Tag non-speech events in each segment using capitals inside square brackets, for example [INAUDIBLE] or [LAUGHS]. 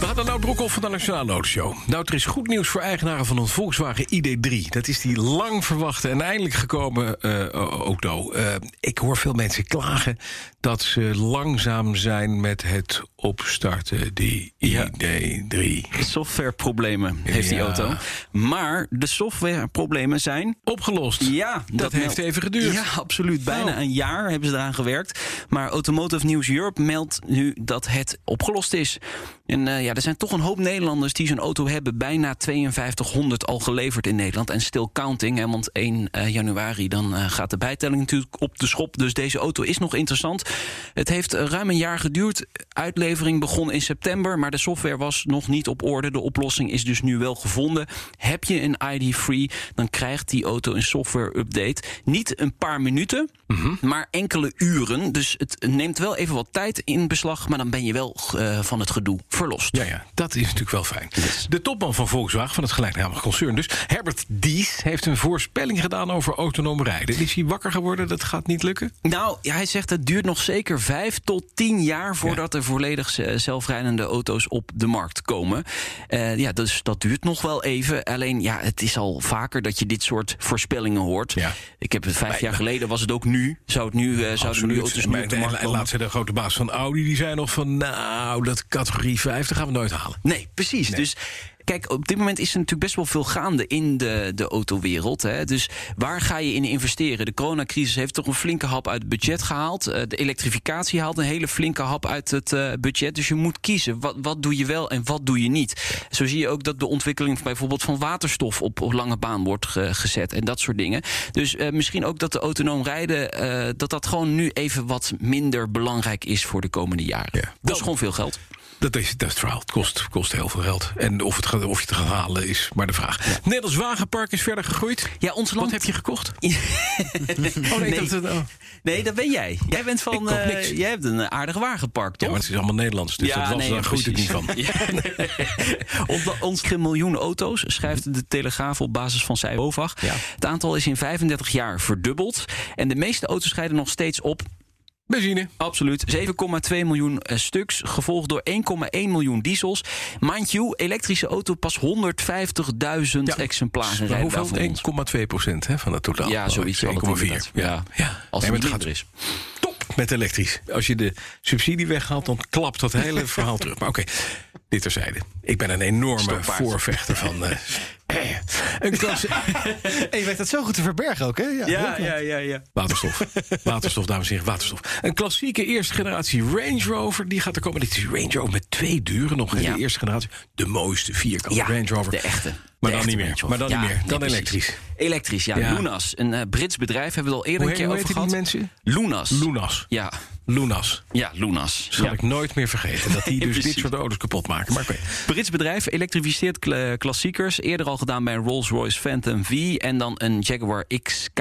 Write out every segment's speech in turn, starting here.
We naar Nout Broekhoff van de Nationale Autoshow. Nou, er is goed nieuws voor eigenaren van een Volkswagen ID3. Dat is die lang verwachte en eindelijk gekomen eh, auto. Uh, ik hoor veel mensen klagen dat ze langzaam zijn met het opstarten, die ID3. Softwareproblemen heeft die auto. Maar de softwareproblemen zijn... Opgelost. Ja, Dat heeft even geduurd. Ja, absoluut. Bijna Oh. een jaar hebben ze eraan gewerkt. Maar Automotive News Europe meldt nu dat het opgelost is. En eh, ja, er zijn toch een hoop Nederlanders die zo'n auto hebben. Bijna 5200 al geleverd in Nederland. En still counting, hè, want 1 eh, januari dan eh, gaat de bijtelling natuurlijk op de schop. Dus deze auto is nog interessant. Het heeft ruim een jaar geduurd. Uitlevering begon in september, maar de software was nog niet op orde. De oplossing is dus nu wel gevonden. Heb je een ID-free, dan krijgt die auto een software-update. Niet een paar minuten, maar enkele uren. Dus het neemt wel even wat tijd in beslag, maar dan ben je wel eh, van het gedoe verlost. Ja, ja, dat is natuurlijk wel fijn. De topman van Volkswagen, van het gelijknamige concern dus... Herbert Dies, heeft een voorspelling gedaan over autonoom rijden. Is hij wakker geworden? Dat gaat niet lukken? Nou, hij zegt het duurt nog zeker vijf tot tien jaar voordat er volledig zelfrijdende auto's op de markt komen. Eh, ja, dus dat duurt nog wel even. Alleen, ja, het is al vaker dat je dit soort voorspellingen hoort. Ja. Ik heb het vijf jaar geleden was het ook nu. Zou het nu, eh, zouden nu auto's En nu op de markt en komen? laatst de grote baas van Audi, die zei nog van... nou, dat categorie 5, dat gaan we nooit halen. Nee, precies. Dus kijk, op dit moment is er natuurlijk best wel veel gaande in de, de autowereld. Hè. Dus waar ga je in investeren? De coronacrisis heeft toch een flinke hap uit het budget gehaald. Eh, de elektrificatie haalt een hele flinke hap uit het eh, budget. Dus je moet kiezen. Wat, wat doe je wel en wat doe je niet? Zo zie je ook dat de ontwikkeling bijvoorbeeld van waterstof op, op lange baan wordt ge- gezet. En dat soort dingen. Dus eh, misschien ook dat de autonoom rijden, dat dat gewoon nu even wat minder belangrijk is voor de komende jaren. Ja. Dat is gewoon veel geld. Dat is, dat is het verhaal. Het kost, kost heel veel geld. En of, het, gaat- of je het gaat halen is maar de vraag. Nederlands wagenpark is verder gegroeid. Ja, ons land Wat heb je gekocht? [LAUGHS] Oh nee, dat- oh. Nee, dat ben jij. Jij bent van. niks. jij hebt een aardig wagenpark, Ja, toch? maar het is allemaal Nederlands, dus dat was, nee, daar groeit ik niet van. [LAUGHS] Ja. [LAUGHS] Op ons miljoen auto's, schrijft de Telegraaf op basis van Cijfovag. Ja. Het aantal is in 35 jaar verdubbeld. En de meeste auto's rijden nog steeds op. Benzine. Absoluut. 7,2 miljoen eh, stuks, gevolgd door 1,1 miljoen diesels. Mind you, elektrische auto pas 150.000 exemplaren Maar rijden hoeveel? daar voor ons. 1,2 procent hè, van het totaal. Ja, zoiets. zal het 1,4. inderdaad. Ja. ja. Als Nee, het gaat minder is. top met elektrisch. Als je de subsidie weghaalt, dan klapt dat hele verhaal terug. Maar oké, dit terzijde. Ik ben een enorme voorvechter van... eh, [CLEARS THROAT] een klas [LAUGHS] En je weet dat zo goed te verbergen ook, hè? Ja, heel knap. ja, ja. waterstof. [LAUGHS] Waterstof, dames en heren, waterstof. Een klassieke eerste generatie Range Rover. Die gaat er komen. Dit is Range Rover met twee deuren nog. hè, Ja. De eerste generatie. De mooiste vierkante Ja, Range Rover. de echte. Maar dan niet meer. Maar dan Ja, niet meer. Dan nee, elektrisch. Elektrisch, ja. Ja. Lunas, een eh, Brits bedrijf, hebben we het al eerder Hoe een keer over hoe gehad. die mensen? Lunas. Lunas. Ja, Lunas. ja Lunas. Zal Ja. ik nooit meer vergeten. Dat die [LAUGHS] dus dit soort auto's kapot maken. Maar oké. Brits bedrijf elektrificeert kla- klassiekers. Eerder al gedaan bij een Rolls-Royce Phantom V en dan een Jaguar XK.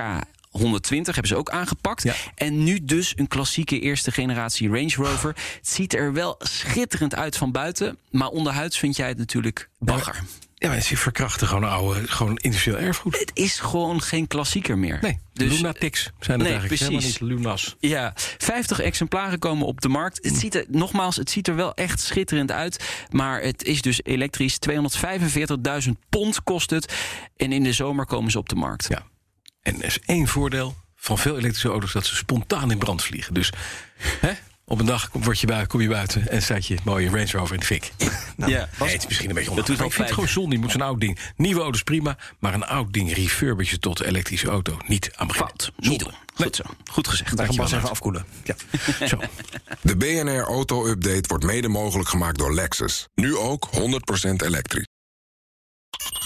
120 hebben ze ook aangepakt. Ja. En nu dus een klassieke eerste generatie Range Rover. Het ziet er wel schitterend uit van buiten. Maar onderhuids vind jij het natuurlijk bagger. Ja, mensen verkrachten gewoon oude, gewoon industrieel erfgoed. Het is gewoon geen klassieker meer. Nee, Dus- lunatics zijn het Nee, eigenlijk. precies. Helemaal niet lunas. Ja, 50 exemplaren komen op de markt. Het ziet er, nogmaals, het ziet er wel echt schitterend uit. Maar het is dus elektrisch. 245.000 pond kost het. En in de zomer komen ze op de markt. Ja. En er is één voordeel van veel elektrische auto's... dat ze spontaan in brand vliegen. Dus hè, op een dag kom, word je bui- kom je buiten... en staat je mooie Range Rover in de fik. [LAUGHS] Nou, ja. Nee, het is misschien een beetje Dat doet onhandig. Ik vind het gewoon zonde. Je moet zo'n oud ding... Nieuwe auto's prima, maar een oud ding refurbishen tot elektrische auto. Niet aan. Fout. Niet doen. Goed zo. Goed gezegd. Daar gaan Dankjewel, even afkoelen. Ja. [LAUGHS] Zo. De BNR Auto Update wordt mede mogelijk gemaakt door Lexus. Nu ook 100% elektrisch.